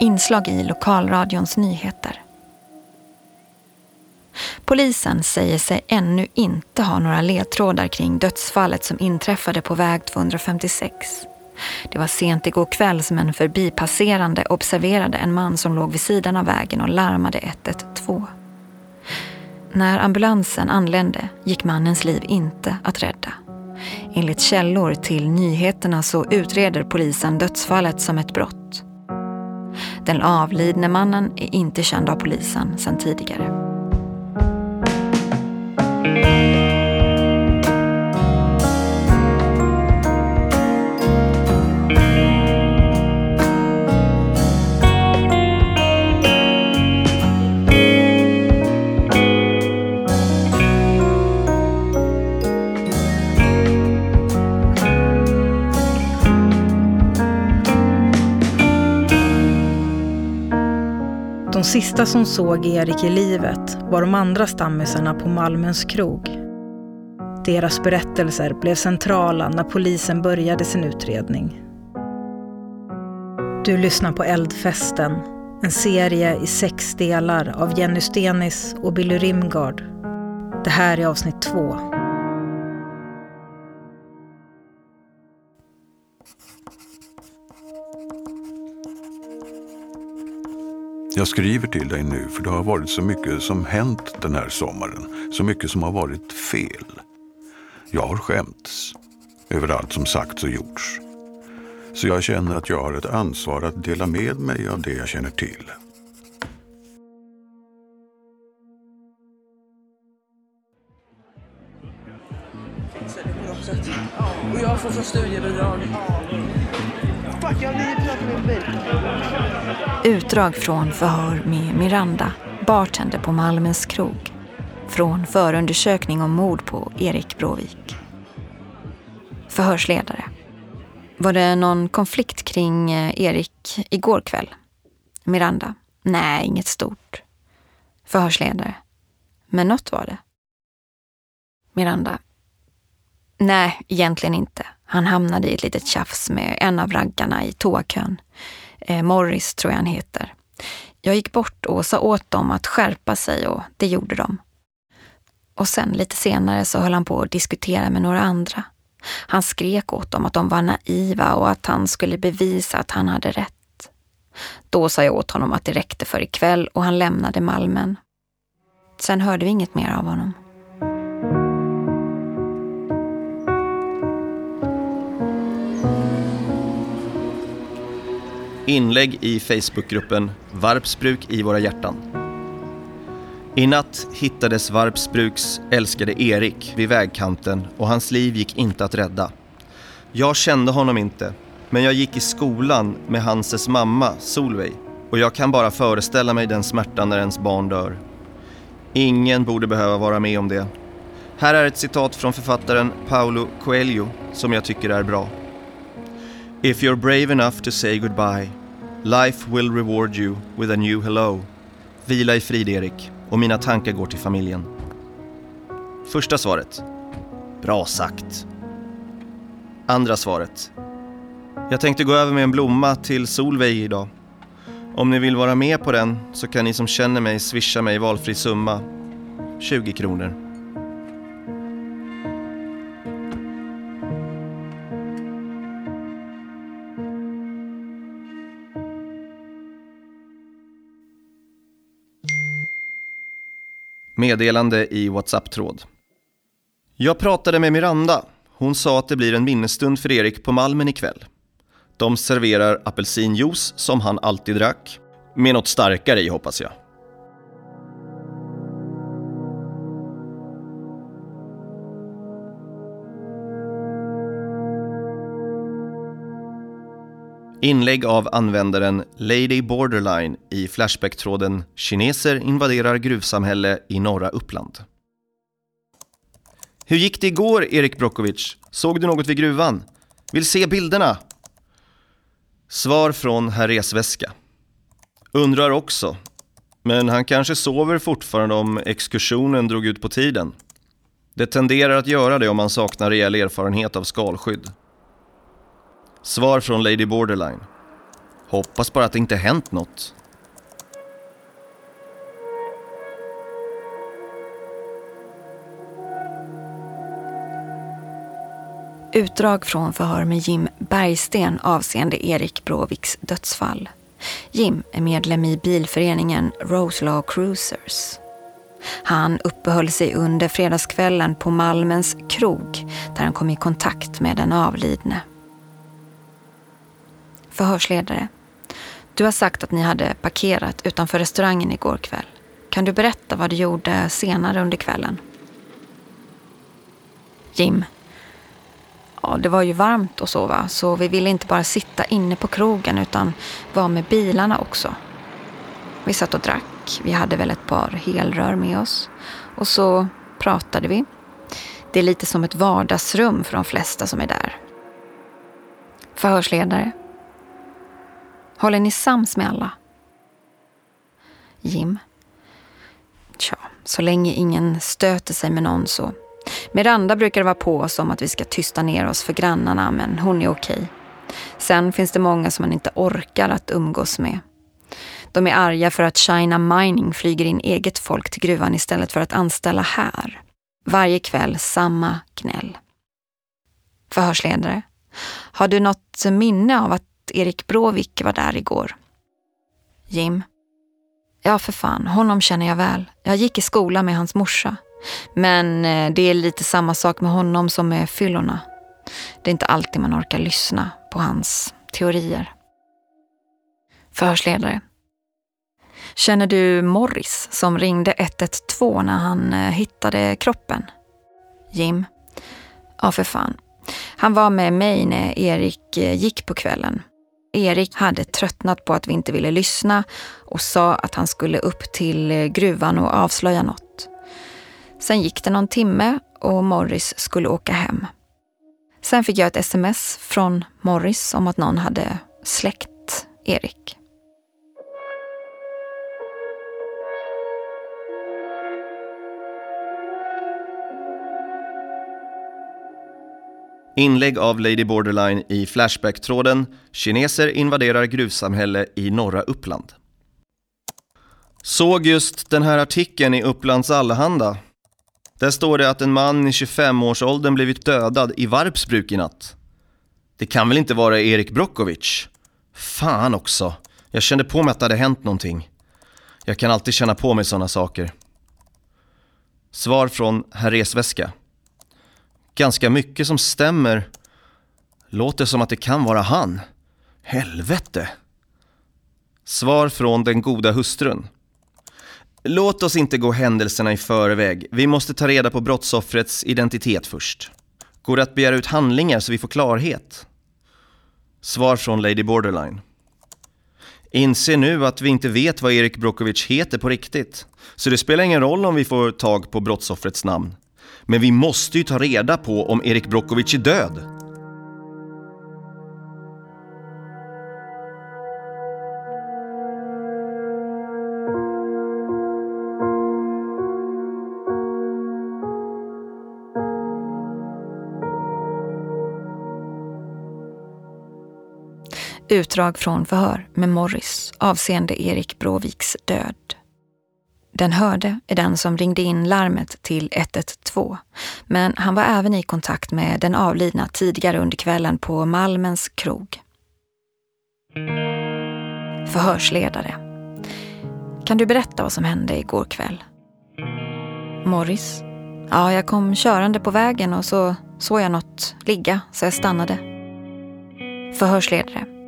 Inslag i lokalradions nyheter. Polisen säger sig ännu inte ha några ledtrådar kring dödsfallet som inträffade på väg 256. Det var sent igår kväll som en förbipasserande observerade en man som låg vid sidan av vägen och larmade 112. När ambulansen anlände gick mannens liv inte att rädda. Enligt källor till nyheterna så utreder polisen dödsfallet som ett brott. Den avlidne mannen är inte känd av polisen sedan tidigare. De sista som såg Erik i livet var de andra stammisarna på Malmens krog. Deras berättelser blev centrala när polisen började sin utredning. Du lyssnar på Eldfesten, en serie i sex delar av Jenny Stenis och Billy Rimgard. Det här är avsnitt två. Jag skriver till dig nu för det har varit så mycket som hänt den här sommaren. Så mycket som har varit fel. Jag har skämts över allt som sagts och gjorts. Så jag känner att jag har ett ansvar att dela med mig av det jag känner till. Och jag får från studiebidrag. Utdrag från förhör med Miranda, bartender på Malmens krog. Från förundersökning om mord på Erik Bråvik. Förhörsledare. Var det någon konflikt kring eh, Erik igår kväll? Miranda. Nej, inget stort. Förhörsledare. Men något var det. Miranda. Nej, egentligen inte. Han hamnade i ett litet tjafs med en av raggarna i toakön. Eh, Morris tror jag han heter. Jag gick bort och sa åt dem att skärpa sig och det gjorde de. Och sen lite senare så höll han på att diskutera med några andra. Han skrek åt dem att de var naiva och att han skulle bevisa att han hade rätt. Då sa jag åt honom att det räckte för ikväll och han lämnade Malmen. Sen hörde vi inget mer av honom. Inlägg i Facebookgruppen Varpsbruk i våra hjärtan. I natt hittades Varpsbruks älskade Erik vid vägkanten och hans liv gick inte att rädda. Jag kände honom inte, men jag gick i skolan med Hanses mamma Solveig och jag kan bara föreställa mig den smärtan när ens barn dör. Ingen borde behöva vara med om det. Här är ett citat från författaren Paulo Coelho som jag tycker är bra. If you're brave enough to say goodbye, life will reward you with a new hello. Vila i frid Erik, och mina tankar går till familjen. Första svaret. Bra sagt. Andra svaret. Jag tänkte gå över med en blomma till Solveig idag. Om ni vill vara med på den så kan ni som känner mig swisha mig valfri summa. 20 kronor. Meddelande i WhatsApp-tråd. Jag pratade med Miranda. Hon sa att det blir en minnesstund för Erik på Malmen ikväll. De serverar apelsinjuice som han alltid drack. Med något starkare i hoppas jag. Inlägg av användaren Lady Borderline i Flashback-tråden “Kineser invaderar gruvsamhälle i norra Uppland”. Hur gick det igår, Erik Brokovic? Såg du något vid gruvan? Vill se bilderna? Svar från herr Resväska. Undrar också. Men han kanske sover fortfarande om exkursionen drog ut på tiden. Det tenderar att göra det om man saknar rejäl erfarenhet av skalskydd. Svar från Lady Borderline. Hoppas bara att det inte hänt något. Utdrag från förhör med Jim Bergsten avseende Erik Bråviks dödsfall. Jim är medlem i bilföreningen Roselaw Cruisers. Han uppehöll sig under fredagskvällen på Malmens krog där han kom i kontakt med den avlidne. Förhörsledare. Du har sagt att ni hade parkerat utanför restaurangen igår kväll. Kan du berätta vad du gjorde senare under kvällen? Jim. Ja, det var ju varmt och så va, så vi ville inte bara sitta inne på krogen utan vara med bilarna också. Vi satt och drack, vi hade väl ett par helrör med oss och så pratade vi. Det är lite som ett vardagsrum för de flesta som är där. Förhörsledare. Håller ni sams med alla? Jim. Tja, så länge ingen stöter sig med någon så. Miranda brukar vara på oss om att vi ska tysta ner oss för grannarna, men hon är okej. Sen finns det många som man inte orkar att umgås med. De är arga för att China Mining flyger in eget folk till gruvan istället för att anställa här. Varje kväll samma gnäll. Förhörsledare. Har du något minne av att Erik Bråvik var där igår? Jim. Ja, för fan. Honom känner jag väl. Jag gick i skola med hans morsa. Men eh, det är lite samma sak med honom som med fyllorna. Det är inte alltid man orkar lyssna på hans teorier. Förhörsledare. Känner du Morris som ringde 112 när han eh, hittade kroppen? Jim. Ja, för fan. Han var med mig när Erik eh, gick på kvällen. Erik hade tröttnat på att vi inte ville lyssna och sa att han skulle upp till gruvan och avslöja något. Sen gick det någon timme och Morris skulle åka hem. Sen fick jag ett sms från Morris om att någon hade släckt Erik. Inlägg av Lady Borderline i Flashback-tråden “Kineser invaderar gruvsamhälle i norra Uppland”. Såg just den här artikeln i Upplands Allehanda. Där står det att en man i 25-årsåldern blivit dödad i Varpsbruk i natt. Det kan väl inte vara Erik Brockovic? Fan också. Jag kände på mig att det hade hänt någonting. Jag kan alltid känna på mig sådana saker. Svar från Herr Resväska ganska mycket som stämmer. Låter som att det kan vara han. Helvete. Svar från den goda hustrun. Låt oss inte gå händelserna i förväg. Vi måste ta reda på brottsoffrets identitet först. Går det att begära ut handlingar så vi får klarhet? Svar från Lady Borderline. Inse nu att vi inte vet vad Erik Brokovic heter på riktigt. Så det spelar ingen roll om vi får tag på brottsoffrets namn. Men vi måste ju ta reda på om Erik Brokovic är död. Utdrag från förhör med Morris avseende Erik Bråviks död. Den hörde är den som ringde in larmet till 112, men han var även i kontakt med den avlidna tidigare under kvällen på Malmens krog. Förhörsledare. Kan du berätta vad som hände igår kväll? Morris. Ja, jag kom körande på vägen och så såg jag något ligga, så jag stannade. Förhörsledare.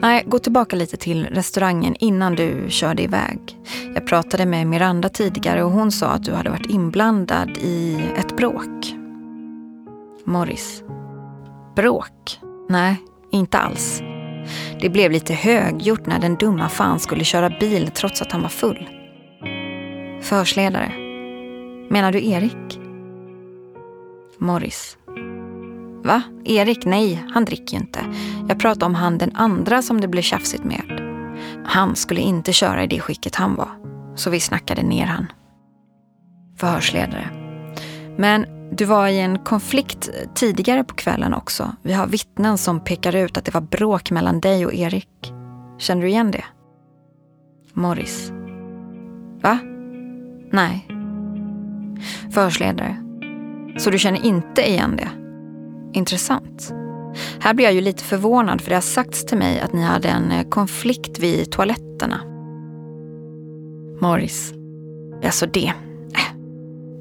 Nej, gå tillbaka lite till restaurangen innan du körde iväg. Jag pratade med Miranda tidigare och hon sa att du hade varit inblandad i ett bråk. Morris. Bråk? Nej, inte alls. Det blev lite högljutt när den dumma fan skulle köra bil trots att han var full. Försledare. Menar du Erik? Morris. Va? Erik? Nej, han dricker ju inte. Jag pratar om han den andra som det blev tjafsigt med. Han skulle inte köra i det skicket han var. Så vi snackade ner han. Förhörsledare. Men du var i en konflikt tidigare på kvällen också. Vi har vittnen som pekar ut att det var bråk mellan dig och Erik. Känner du igen det? Morris. Va? Nej. Förhörsledare. Så du känner inte igen det? Intressant. Här blir jag ju lite förvånad för det har sagts till mig att ni hade en eh, konflikt vid toaletterna. Morris. Alltså det. Äh.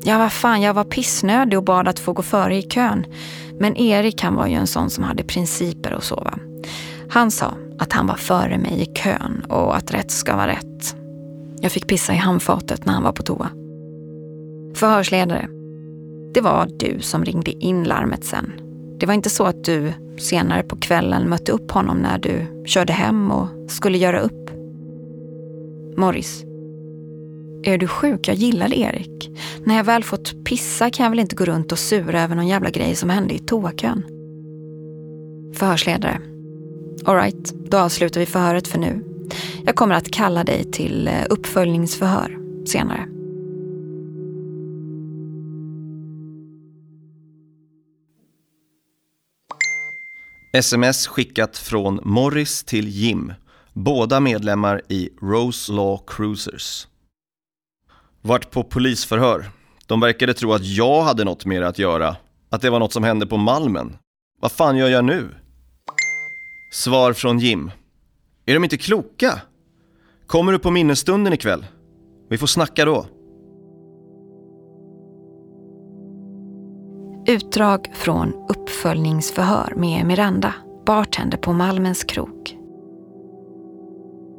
Ja, vad fan, jag var pissnödig och bad att få gå före i kön. Men Erik han var ju en sån som hade principer och så va. Han sa att han var före mig i kön och att rätt ska vara rätt. Jag fick pissa i handfatet när han var på toa. Förhörsledare. Det var du som ringde in larmet sen. Det var inte så att du senare på kvällen mötte upp honom när du körde hem och skulle göra upp. Morris. Är du sjuk? Jag gillar Erik. När jag väl fått pissa kan jag väl inte gå runt och sura över någon jävla grej som hände i toakön. Förhörsledare. Alright, då avslutar vi förhöret för nu. Jag kommer att kalla dig till eh, uppföljningsförhör senare. Sms skickat från Morris till Jim, båda medlemmar i Rose Law Cruisers. Vart på polisförhör. De verkade tro att jag hade något mer att göra, att det var något som hände på Malmen. Vad fan gör jag nu? Svar från Jim. Är de inte kloka? Kommer du på minnesstunden ikväll? Vi får snacka då. Utdrag från uppföljningsförhör med Miranda, bartender på Malmens krog.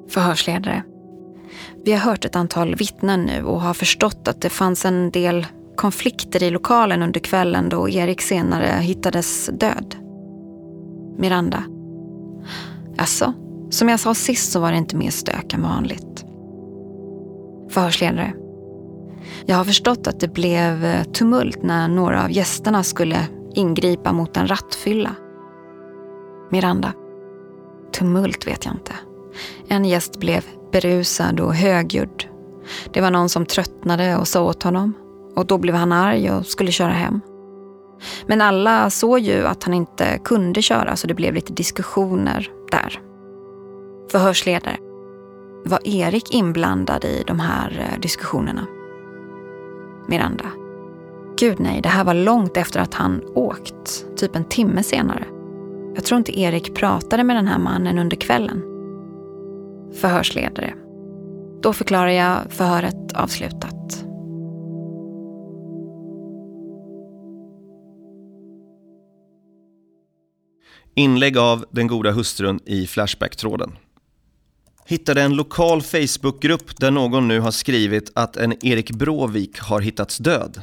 Förhörsledare. Vi har hört ett antal vittnen nu och har förstått att det fanns en del konflikter i lokalen under kvällen då Erik senare hittades död. Miranda. Alltså, som jag sa sist så var det inte mer stök än vanligt. Förhörsledare. Jag har förstått att det blev eh, tumult när några av gästerna skulle ingripa mot en rattfylla. Miranda. Tumult vet jag inte. En gäst blev berusad och högljudd. Det var någon som tröttnade och sa åt honom. Och då blev han arg och skulle köra hem. Men alla såg ju att han inte kunde köra så det blev lite diskussioner där. Förhörsledare. Var Erik inblandad i de här eh, diskussionerna? Miranda. Gud nej, det här var långt efter att han åkt. Typ en timme senare. Jag tror inte Erik pratade med den här mannen under kvällen. Förhörsledare. Då förklarar jag förhöret avslutat. Inlägg av den goda hustrun i Flashback-tråden. Hittade en lokal Facebookgrupp där någon nu har skrivit att en Erik Bråvik har hittats död.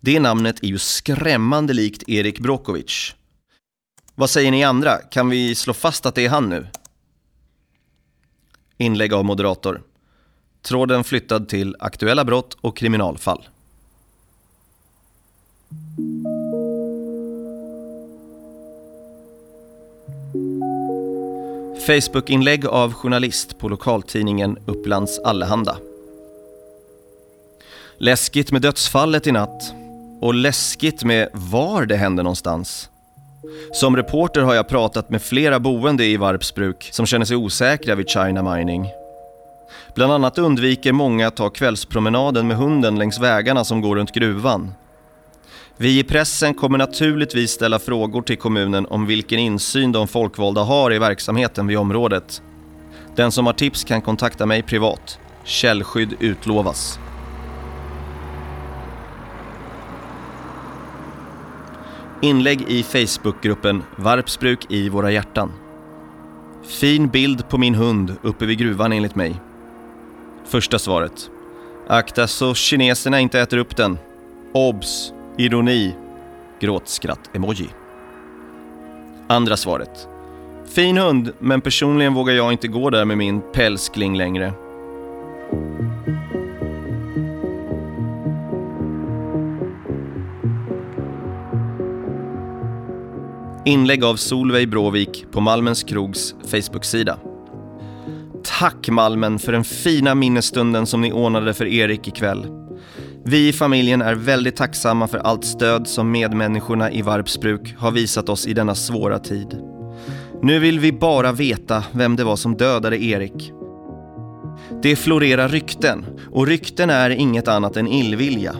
Det namnet är ju skrämmande likt Erik Brokovic. Vad säger ni andra? Kan vi slå fast att det är han nu? Inlägg av moderator. Tråden flyttad till aktuella brott och kriminalfall. Facebookinlägg av journalist på lokaltidningen Upplands Allehanda. Läskigt med dödsfallet i natt. Och läskigt med var det hände någonstans. Som reporter har jag pratat med flera boende i Varpsbruk som känner sig osäkra vid China Mining. Bland annat undviker många att ta kvällspromenaden med hunden längs vägarna som går runt gruvan. Vi i pressen kommer naturligtvis ställa frågor till kommunen om vilken insyn de folkvalda har i verksamheten vid området. Den som har tips kan kontakta mig privat. Källskydd utlovas. Inlägg i Facebookgruppen Varpsbruk i våra hjärtan. Fin bild på min hund uppe vid gruvan enligt mig. Första svaret. Akta så kineserna inte äter upp den. Obs! Ironi. Gråtskratt-emoji. Andra svaret. Fin hund, men personligen vågar jag inte gå där med min pälskling längre. Inlägg av Solveig Bråvik på Malmens Krogs Facebook-sida. Tack Malmen för den fina minnesstunden som ni ordnade för Erik ikväll. Vi i familjen är väldigt tacksamma för allt stöd som medmänniskorna i Varpsbruk har visat oss i denna svåra tid. Nu vill vi bara veta vem det var som dödade Erik. Det florerar rykten och rykten är inget annat än illvilja.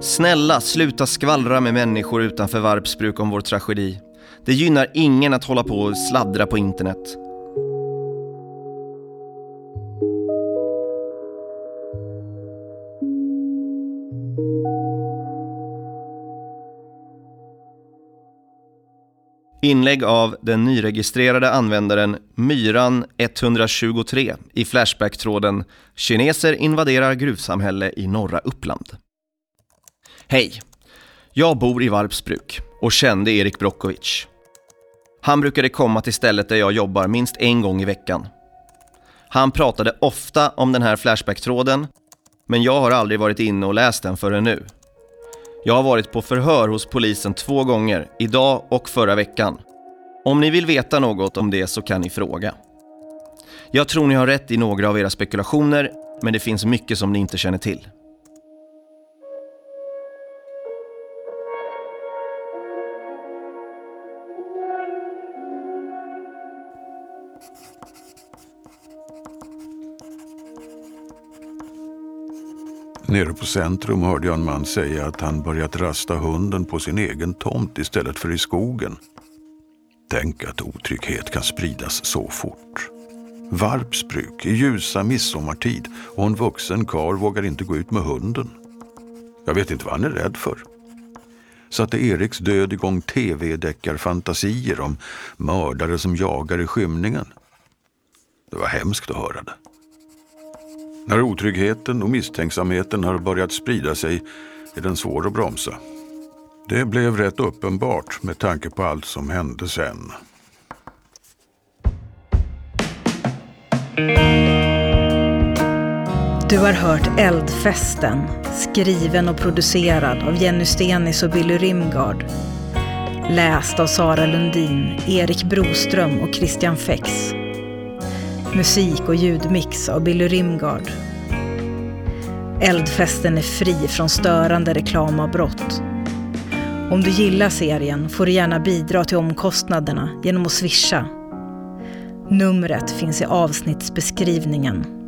Snälla, sluta skvallra med människor utanför Varpsbruk om vår tragedi. Det gynnar ingen att hålla på och sladdra på internet. Inlägg av den nyregistrerade användaren Myran123 i Flashback-tråden “Kineser invaderar gruvsamhälle i norra Uppland”. Hej! Jag bor i Varpsbruk och kände Erik Brockovich. Han brukade komma till stället där jag jobbar minst en gång i veckan. Han pratade ofta om den här Flashback-tråden, men jag har aldrig varit inne och läst den förrän nu. Jag har varit på förhör hos polisen två gånger, idag och förra veckan. Om ni vill veta något om det så kan ni fråga. Jag tror ni har rätt i några av era spekulationer, men det finns mycket som ni inte känner till. Nere på centrum hörde jag en man säga att han börjat rasta hunden på sin egen tomt istället för i skogen. Tänk att otrygghet kan spridas så fort. Varpsbruk i ljusa midsommartid och en vuxen kar vågar inte gå ut med hunden. Jag vet inte vad han är rädd för. Satte Eriks död igång tv-deckarfantasier om mördare som jagar i skymningen. Det var hemskt att höra det. När otryggheten och misstänksamheten har börjat sprida sig är den svår att bromsa. Det blev rätt uppenbart med tanke på allt som hände sen. Du har hört Eldfesten, skriven och producerad av Jenny Stenis och Billy Rimgard. Läst av Sara Lundin, Erik Broström och Christian Fex. Musik och ljudmix av Billy Rimgard. Eldfesten är fri från störande reklamavbrott. Om du gillar serien får du gärna bidra till omkostnaderna genom att swisha. Numret finns i avsnittsbeskrivningen.